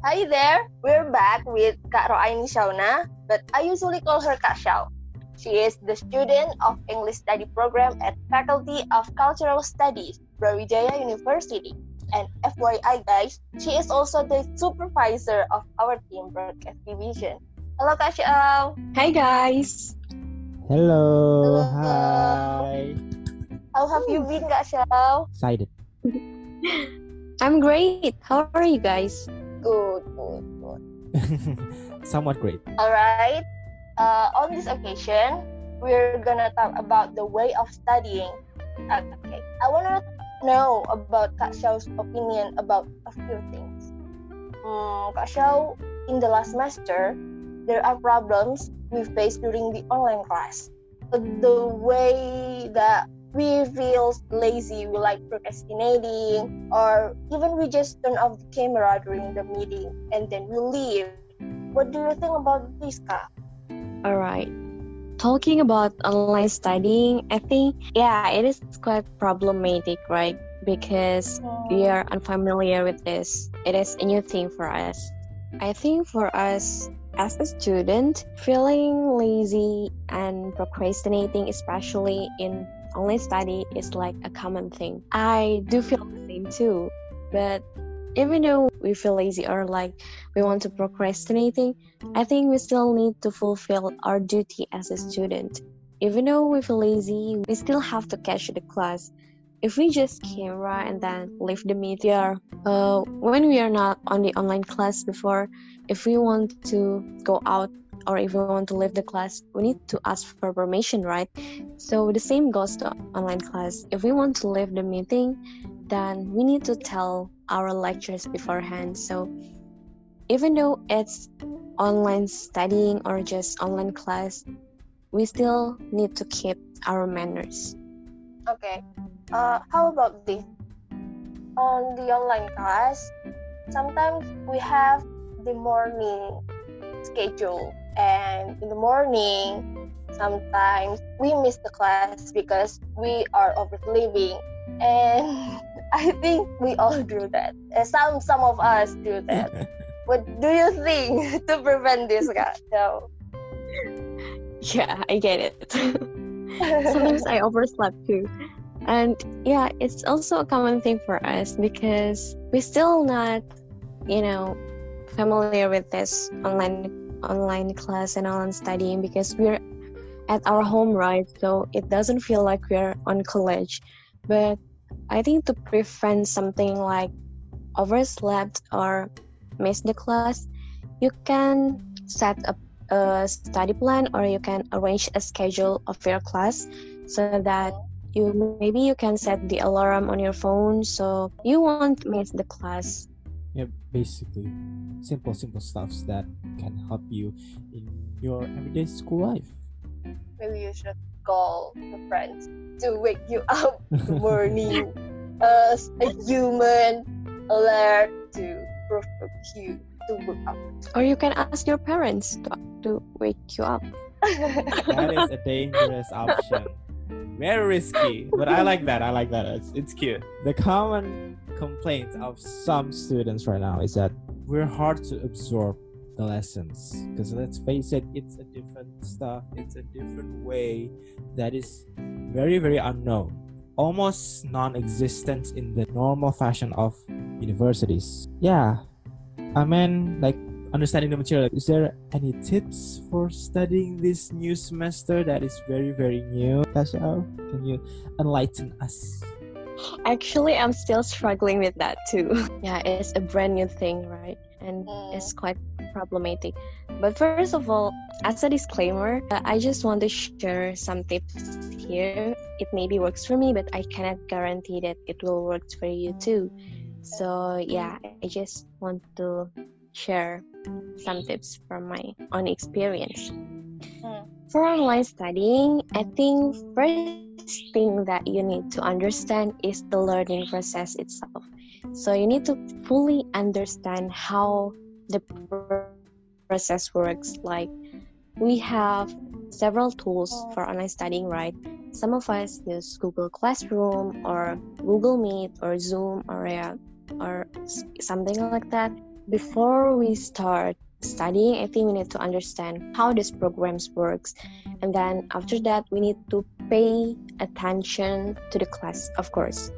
Hi there, we're back with Kak Roaini Shauna, but I usually call her Kak Shao. She is the student of English Study Program at Faculty of Cultural Studies, Brawijaya University. And FYI guys, she is also the supervisor of our team broadcast division. Hello Kak Shao. Hi guys. Hello. Hello. Hi. How have you been Kak Shao? Excited. I'm great. How are you guys? Good, good, good. Somewhat great. All right. Uh, on this occasion, we're gonna talk about the way of studying. Okay. I wanna know about Kak Xiao's opinion about a few things. Hmm, Kak Xiao, in the last semester, there are problems we face during the online class. The way that we feel lazy, we like procrastinating, or even we just turn off the camera during the meeting and then we leave. What do you think about this, Kak? All right. Talking about online studying, I think, yeah, it is quite problematic, right? Because we are unfamiliar with this. It is a new thing for us. I think for us as a student, feeling lazy and procrastinating, especially in online study, is like a common thing. I do feel the same too. But even though we feel lazy or like we want to procrastinating, I think we still need to fulfill our duty as a student. Even though we feel lazy, we still have to catch the class. If we just camera and then leave the media, uh, when we are not on the online class before, if we want to go out or if we want to leave the class, we need to ask for permission, right? So the same goes to online class. If we want to leave the meeting, then we need to tell our lecturers beforehand. So even though it's online studying or just online class, we still need to keep our manners. Okay. Uh, how about this? On the online class, sometimes we have the morning schedule, and in the morning, sometimes we miss the class because we are oversleeping, and I think we all do that. Uh, Some some of us do that. what do you think to prevent this, guys? So, Yeah, I get it. Sometimes I overslept too. And yeah, it's also a common thing for us because we're still not, you know, familiar with this online online class and online studying because we're at our home, right? So it doesn't feel like we're on college. But I think to prevent something like overslept or miss the class, you can set up a study plan or you can arrange a schedule of your class so that you maybe you can set the alarm on your phone so you won't miss the class Yeah, basically, simple, simple stuffs that can help you in your everyday school life. maybe you should call the friends to wake you up in the morning as a human alert to provoke you to wake up. or you can ask your parents to, to wake you up That is a dangerous option. Very risky, but I like that. I like that. It's, it's cute. The common complaint of some students right now is that we're hard to absorb the lessons because let's face it, it's a different stuff. It's a different way that is very very unknown, almost non-existent in the normal fashion of universities. Yeah, I mean like understanding the material is there any tips for studying this new semester that is very very new Kasha? can you enlighten us actually i'm still struggling with that too. Yeah it's a brand new thing right? And Mm. it's quite problematic. But first of all as a disclaimer uh, i just want to share some tips here. It maybe works for me but i cannot guarantee that it will work for you too. So yeah i just want to share some tips from my own experience. Mm. for online studying i think first thing that you need to understand is the learning process itself. So you need to fully understand how the process works. Like we have several tools for online studying right? Some of us use google classroom or google meet or zoom or or something like that. Before we start studying, I think we need to understand how these programs works, and then after that, we need to pay attention to the class, of course,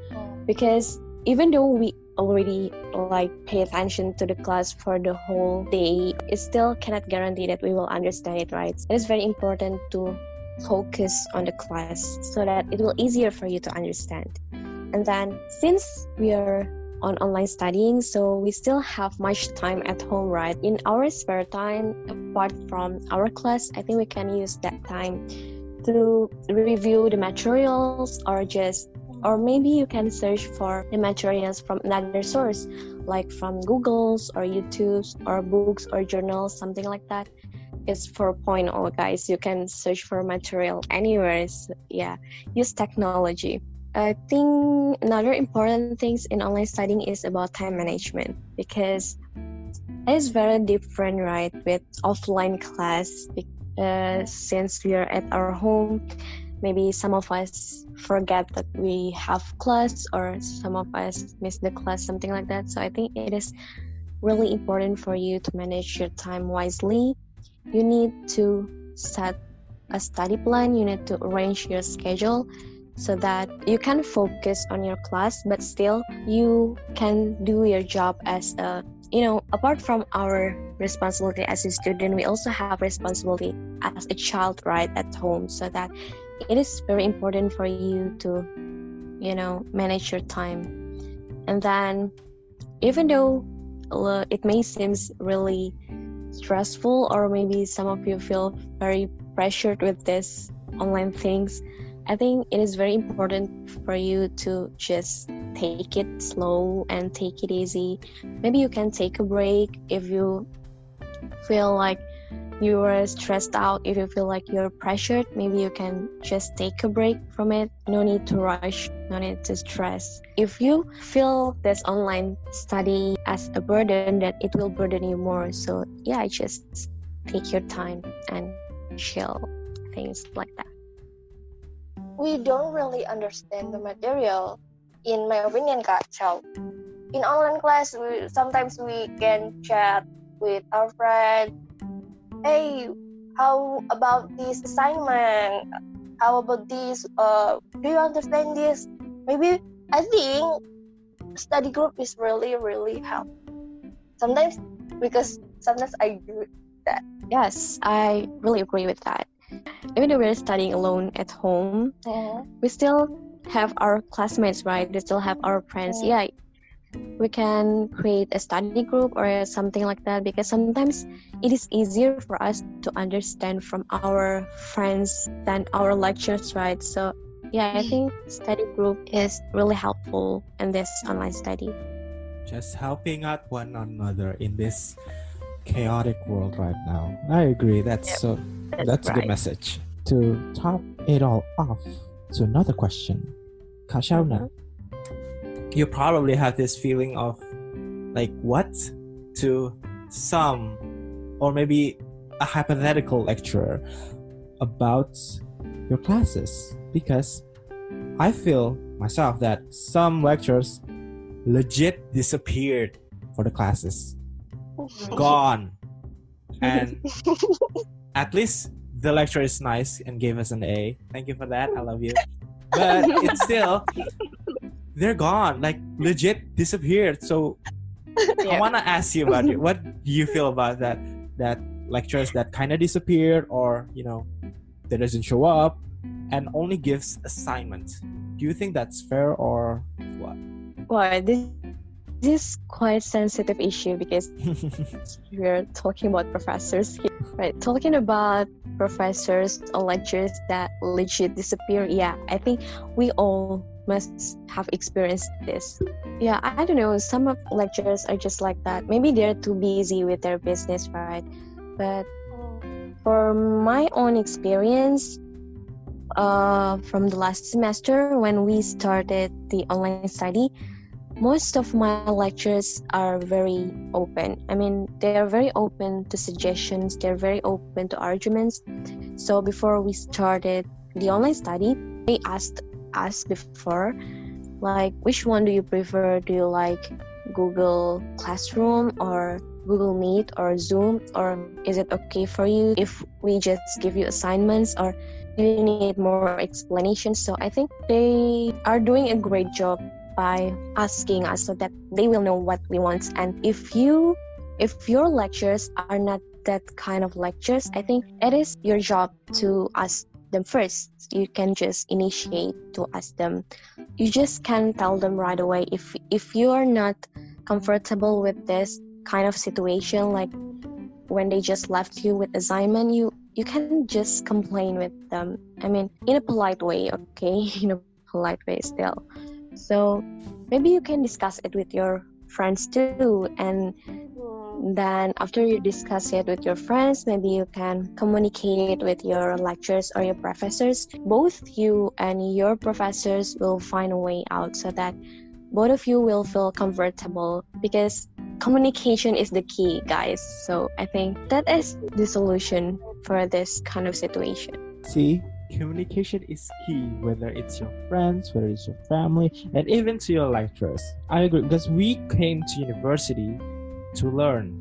because even though we already like pay attention to the class for the whole day, it still cannot guarantee that we will understand it right. It is very important to focus on the class so that it will easier for you to understand. And then since we are on online studying, so we still have much time at home, right? In our spare time, apart from our class, I think we can use that time to review the materials or just or maybe you can search for the materials from another source like from google's or youtube's or books or journals something like that. It's 4.0 guys. You can search for material anywhere so, yeah use technology. I think another important things in online studying is about time management because it is very different right with offline class uh, since we are at our home maybe some of us forget that we have class or some of us miss the class something like that. So i think it is really important for you to manage your time wisely. You need to set a study plan. You need to arrange your schedule so that you can focus on your class but still you can do your job as a you know apart from our responsibility as a student we also have responsibility as a child right at home so that it is very important for you to you know manage your time. And then even though uh, it may seem really stressful or maybe some of you feel very pressured with this online things i think it is very important for you to just take it slow and take it easy maybe you can take a break if you feel like you are stressed out, if you feel like you're pressured, maybe you can just take a break from it. No need to rush, no need to stress. If you feel this online study as a burden, that it will burden you more. So, yeah, just take your time and chill, things like that. We don't really understand the material, in my opinion. So, in online class, we sometimes we can chat with our friends hey how about this assignment? How about this uh do you understand this? Maybe i think study group is really really help. Sometimes because sometimes i do that. Yes i really agree with that. Even though we're studying alone at home yeah. we still have our classmates right? We still have our friends. Yeah, yeah we can create a study group or something like that because sometimes it is easier for us to understand from our friends than our lectures right? So yeah i hmm. think study group is really helpful in this online study. Just helping out one another in this chaotic world right now. I agree. That's yep. so that's, that's right. a good message. To top it all off to another question kashauna mm-hmm you probably have this feeling of like what to some or maybe a hypothetical lecturer about your classes because I feel myself that some lectures legit disappeared for the classes. Gone. And at least the lecture is nice and gave us an A. Thank you for that. I love you. But it's still they're gone, like legit disappeared. So yeah. I want to ask you about it. What do you feel about that? That lectures that kind of disappeared, or you know, that doesn't show up, and only gives assignments. Do you think that's fair or what? Well, this this is quite sensitive issue because we're talking about professors here, right? Talking about professors or lectures that legit disappear. Yeah, I think we all must have experienced this. Yeah, I, I don't know. Some of lecturers are just like that. Maybe they're too busy with their business, right? But for my own experience, uh, from the last semester when we started the online study, most of my lectures are very open. I mean, they are very open to suggestions, they're very open to arguments. So before we started the online study, they asked us before like which one do you prefer do you like Google Classroom or Google Meet or Zoom? Or is it okay for you if we just give you assignments or do you need more explanation? So I think they are doing a great job by asking us so that they will know what we want. And if you if your lectures are not that kind of lectures, I think it is your job to ask them first. You can just initiate to ask them. You just can tell them right away if if you are not comfortable with this kind of situation, like when they just left you with assignment, you you can just complain with them. I mean, in a polite way, okay, in a polite way still. So maybe you can discuss it with your friends too and then after you discuss it with your friends maybe you can communicate it with your lecturers or your professors. Both you and your professors will find a way out so that both of you will feel comfortable because communication is the key guys. So i think that is the solution for this kind of situation. See communication is key whether it's your friends whether it's your family and even to your lecturers i agree because we came to university to learn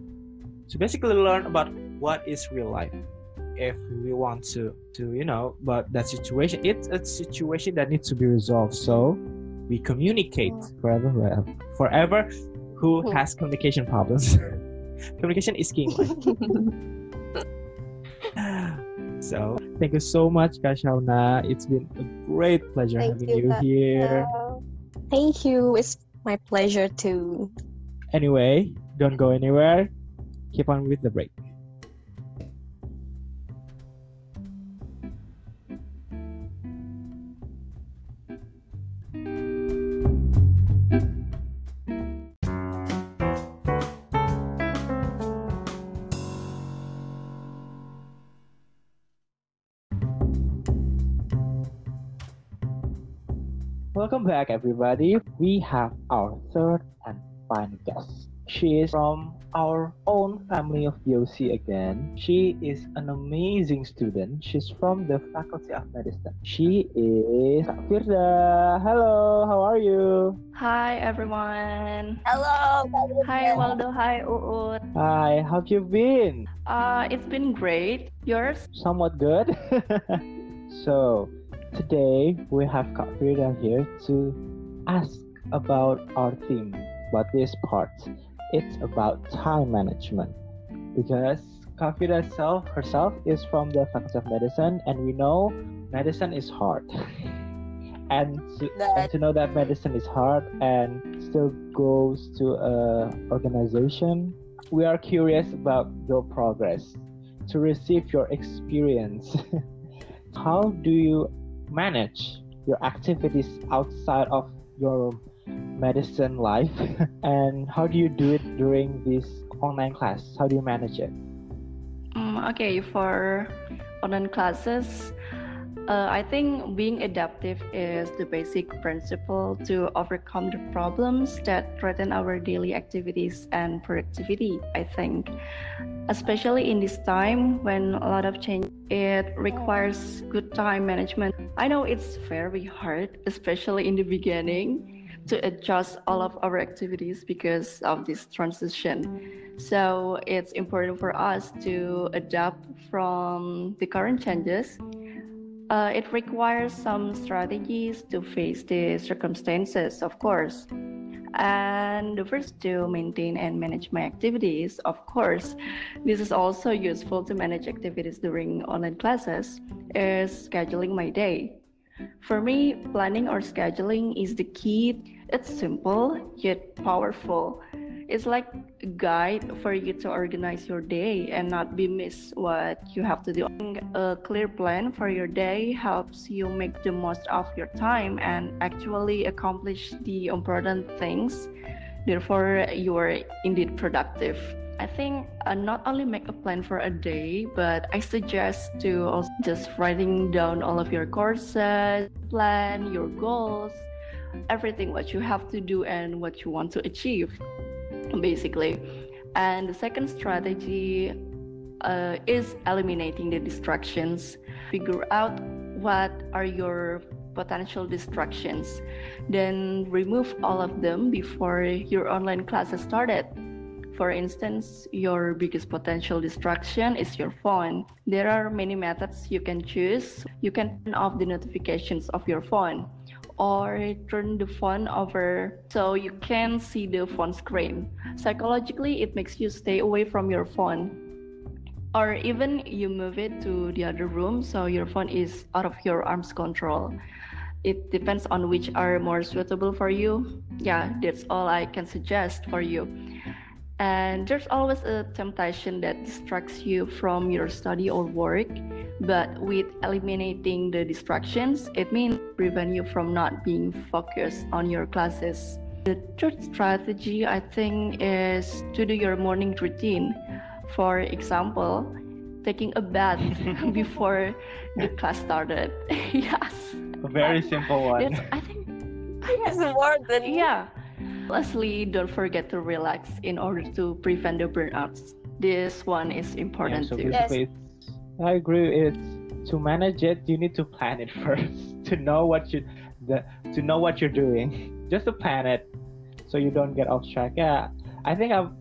to basically learn about what is real life if we want to to you know but that situation it's a situation that needs to be resolved. So we communicate forever forever who has communication problems. Communication is key So thank you so much, Kashauna. It's been a great pleasure thank having you, you here. Thank you. It's my pleasure too. Anyway, don't go anywhere. Keep on with the break. Back, everybody. We have our third and final guest. She is from our own family of BOC again. She is an amazing student. She's from the Faculty of Medicine. She is Firda. Hello, how are you? Hi, everyone. Hello. Hi, Waldo. Hi, Uut. Hi, how have you been? Uh, it's been great. Yours? Somewhat good. so, Today we have Kak Firda here to ask about our theme, but this part. It's about time management because Kak Firda herself, herself is from the Faculty of Medicine, and we know medicine is hard. and, to, and to know that medicine is hard and still goes to a organization, we are curious about your progress to receive your experience. How do you manage your activities outside of your medicine life? And how do you do it during this online class? How do you manage it? Um, okay for online classes uh, I think being adaptive is the basic principle to overcome the problems that threaten our daily activities and productivity. I think, especially in this time when a lot of change, it requires good time management. I know it's very hard, especially in the beginning, to adjust all of our activities because of this transition. So it's important for us to adapt from the current changes uh, it requires some strategies to face the circumstances, of course. And the first to maintain and manage my activities, of course. This is also useful to manage activities during online classes, is scheduling my day. For me, planning or scheduling is the key. It's simple yet powerful it's like a guide for you to organize your day and not be miss what you have to do. A clear plan for your day helps you make the most of your time and actually accomplish the important things. Therefore, you are indeed productive. I think uh, not only make a plan for a day, but I suggest to also just writing down all of your courses, plan your goals, everything what you have to do and what you want to achieve basically. And the second strategy uh, is eliminating the distractions. Figure out what are your potential distractions. Then remove all of them before your online classes started. For instance, your biggest potential distraction is your phone. There are many methods you can choose. You can turn off the notifications of your phone or turn the phone over so you can see the phone screen. Psychologically, it makes you stay away from your phone. Or even you move it to the other room so your phone is out of your arm's control. It depends on which are more suitable for you. Yeah, that's all I can suggest for you. And there's always a temptation that distracts you from your study or work. But with eliminating the distractions, it means prevent you from not being focused on your classes. The third strategy, I think, is to do your morning routine. For example, taking a bath before the class started. yes. A very simple one. That's, I think. It's more than Yeah. Lastly, don't forget to relax in order to prevent the burnouts. This one is Yeah, important so too. Yes. I agree. It's to manage it, you need to plan it first to know what you the to know what you're doing. Just to plan it, so you don't get off track. Yeah, I think I'm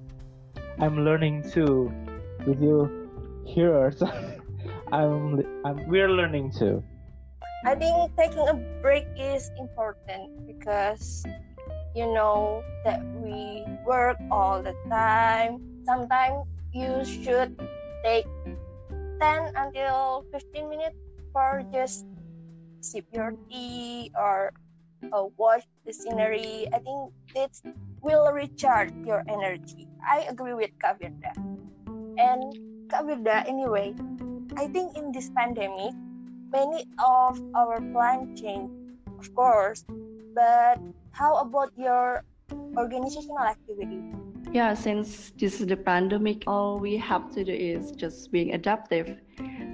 I'm learning too with you here. So I'm I'm we're learning too. I think taking a break is important because you know that we work all the time. Sometimes you should take 10 until 15 minutes for just sip your tea or uh, watch the scenery. I think it will recharge your energy. I agree with Kak Firda. And Kak Firda, anyway, I think in this pandemic, many of our plan change, of course, but how about your organizational activity? Yeah, since this is the pandemic, all we have to do is just being adaptive.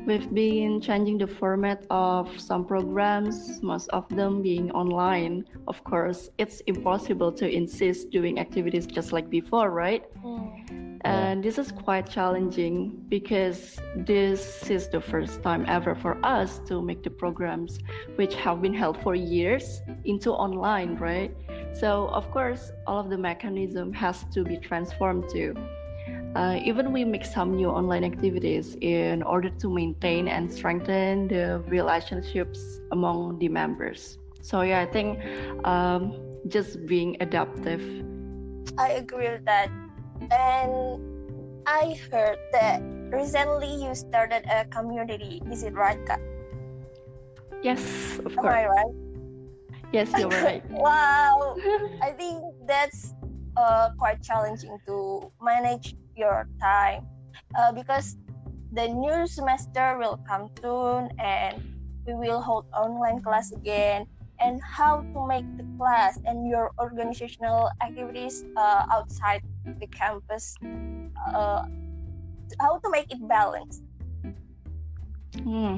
We've been changing the format of some programs, most of them being online. Of course, it's impossible to insist doing activities just like before, right? Mm. And this is quite challenging because this is the first time ever for us to make the programs which have been held for years into online, right? So of course, all of the mechanism has to be transformed too. Uh, even we make some new online activities in order to maintain and strengthen the relationships among the members. So yeah, I think um, just being adaptive I agree with that. And I heard that recently you started a community. Is it right, Kak? Yes, of Am course. I right? Yes, you're right. wow. I think that's uh, quite challenging to manage your time uh, because the new semester will come soon and we will hold online class again and how to make the class and your organizational activities uh, outside the campus uh, how to make it balanced Hmm.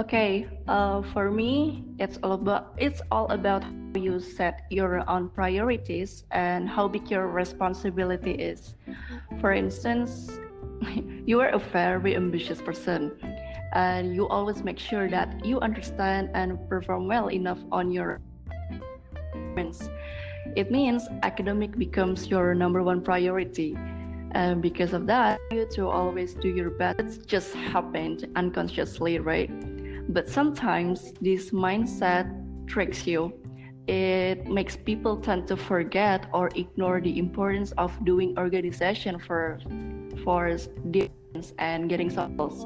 Okay. Uh, for me, it's all about it's all about how you set your own priorities and how big your responsibility is. For instance, you are a very ambitious person, and you always make sure that you understand and perform well enough on your. It means academic becomes your number one priority. And because of that, you to always do your best. It's just happened unconsciously, right? But sometimes this mindset tricks you. It makes people tend to forget or ignore the importance of doing organization for for students and getting results.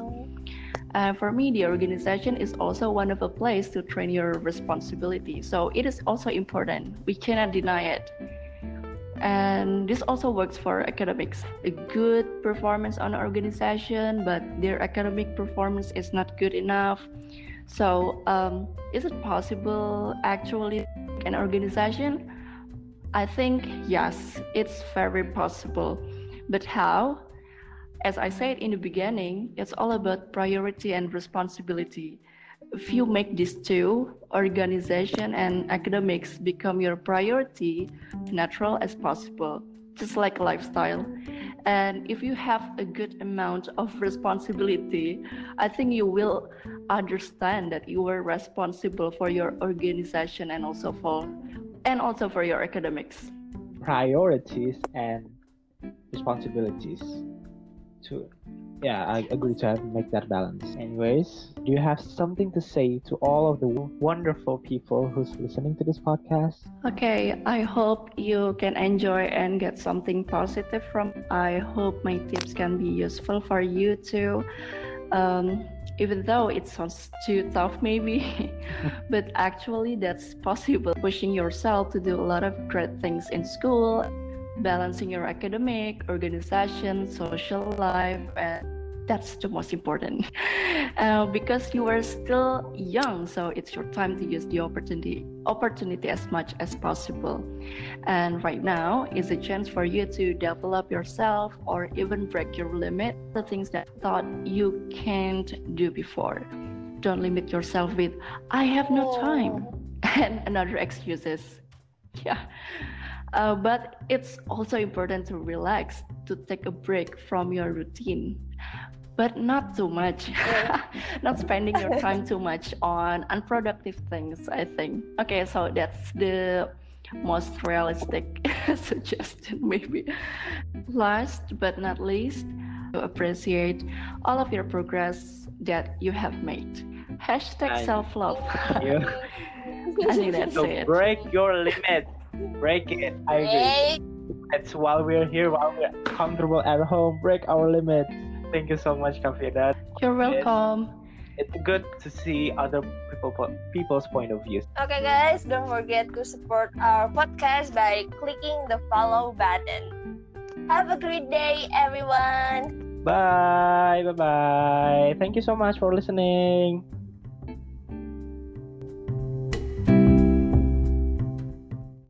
And uh, for me, the organization is also one of a place to train your responsibility. So it is also important. We cannot deny it. And this also works for academics. A good performance on an organization, but their academic performance is not good enough. So, um, is it possible actually an organization? I think yes, it's very possible. But how? As I said in the beginning, it's all about priority and responsibility. If you make these two, organization and academics become your priority, natural as possible, just like lifestyle. And if you have a good amount of responsibility, I think you will understand that you are responsible for your organization and also for and also for your academics priorities and responsibilities to yeah i agree to have make that balance. Anyways do you have something to say to all of the wonderful people who's listening to this podcast? Okay i hope you can enjoy and get something positive from i hope my tips can be useful for you too. Um, even though it sounds too tough maybe but actually that's possible. Pushing yourself to do a lot of great things in school balancing your academic, organization, social life, and that's the most important. Uh, because you are still young so it's your time to use the opportunity opportunity as much as possible. And right now is a chance for you to develop yourself or even break your limit the things that thought you can't do before. Don't limit yourself with i have no time and another excuses. Yeah uh, but it's also important to relax, to take a break from your routine, but not too much. not spending your time too much on unproductive things, I think. Okay, so that's the most realistic suggestion, maybe. Last but not least, to appreciate all of your progress that you have made. Hashtag self love. I think that's so it. break your limits break it. I agree. That's while we're here, while we're comfortable at home, break our limits. Thank you so much, Kafida. You're welcome. It's, it's good to see other people people's point of view. Okay, guys, don't forget to support our podcast by clicking the follow button. Have a great day, everyone. Bye. Bye bye. Thank you so much for listening.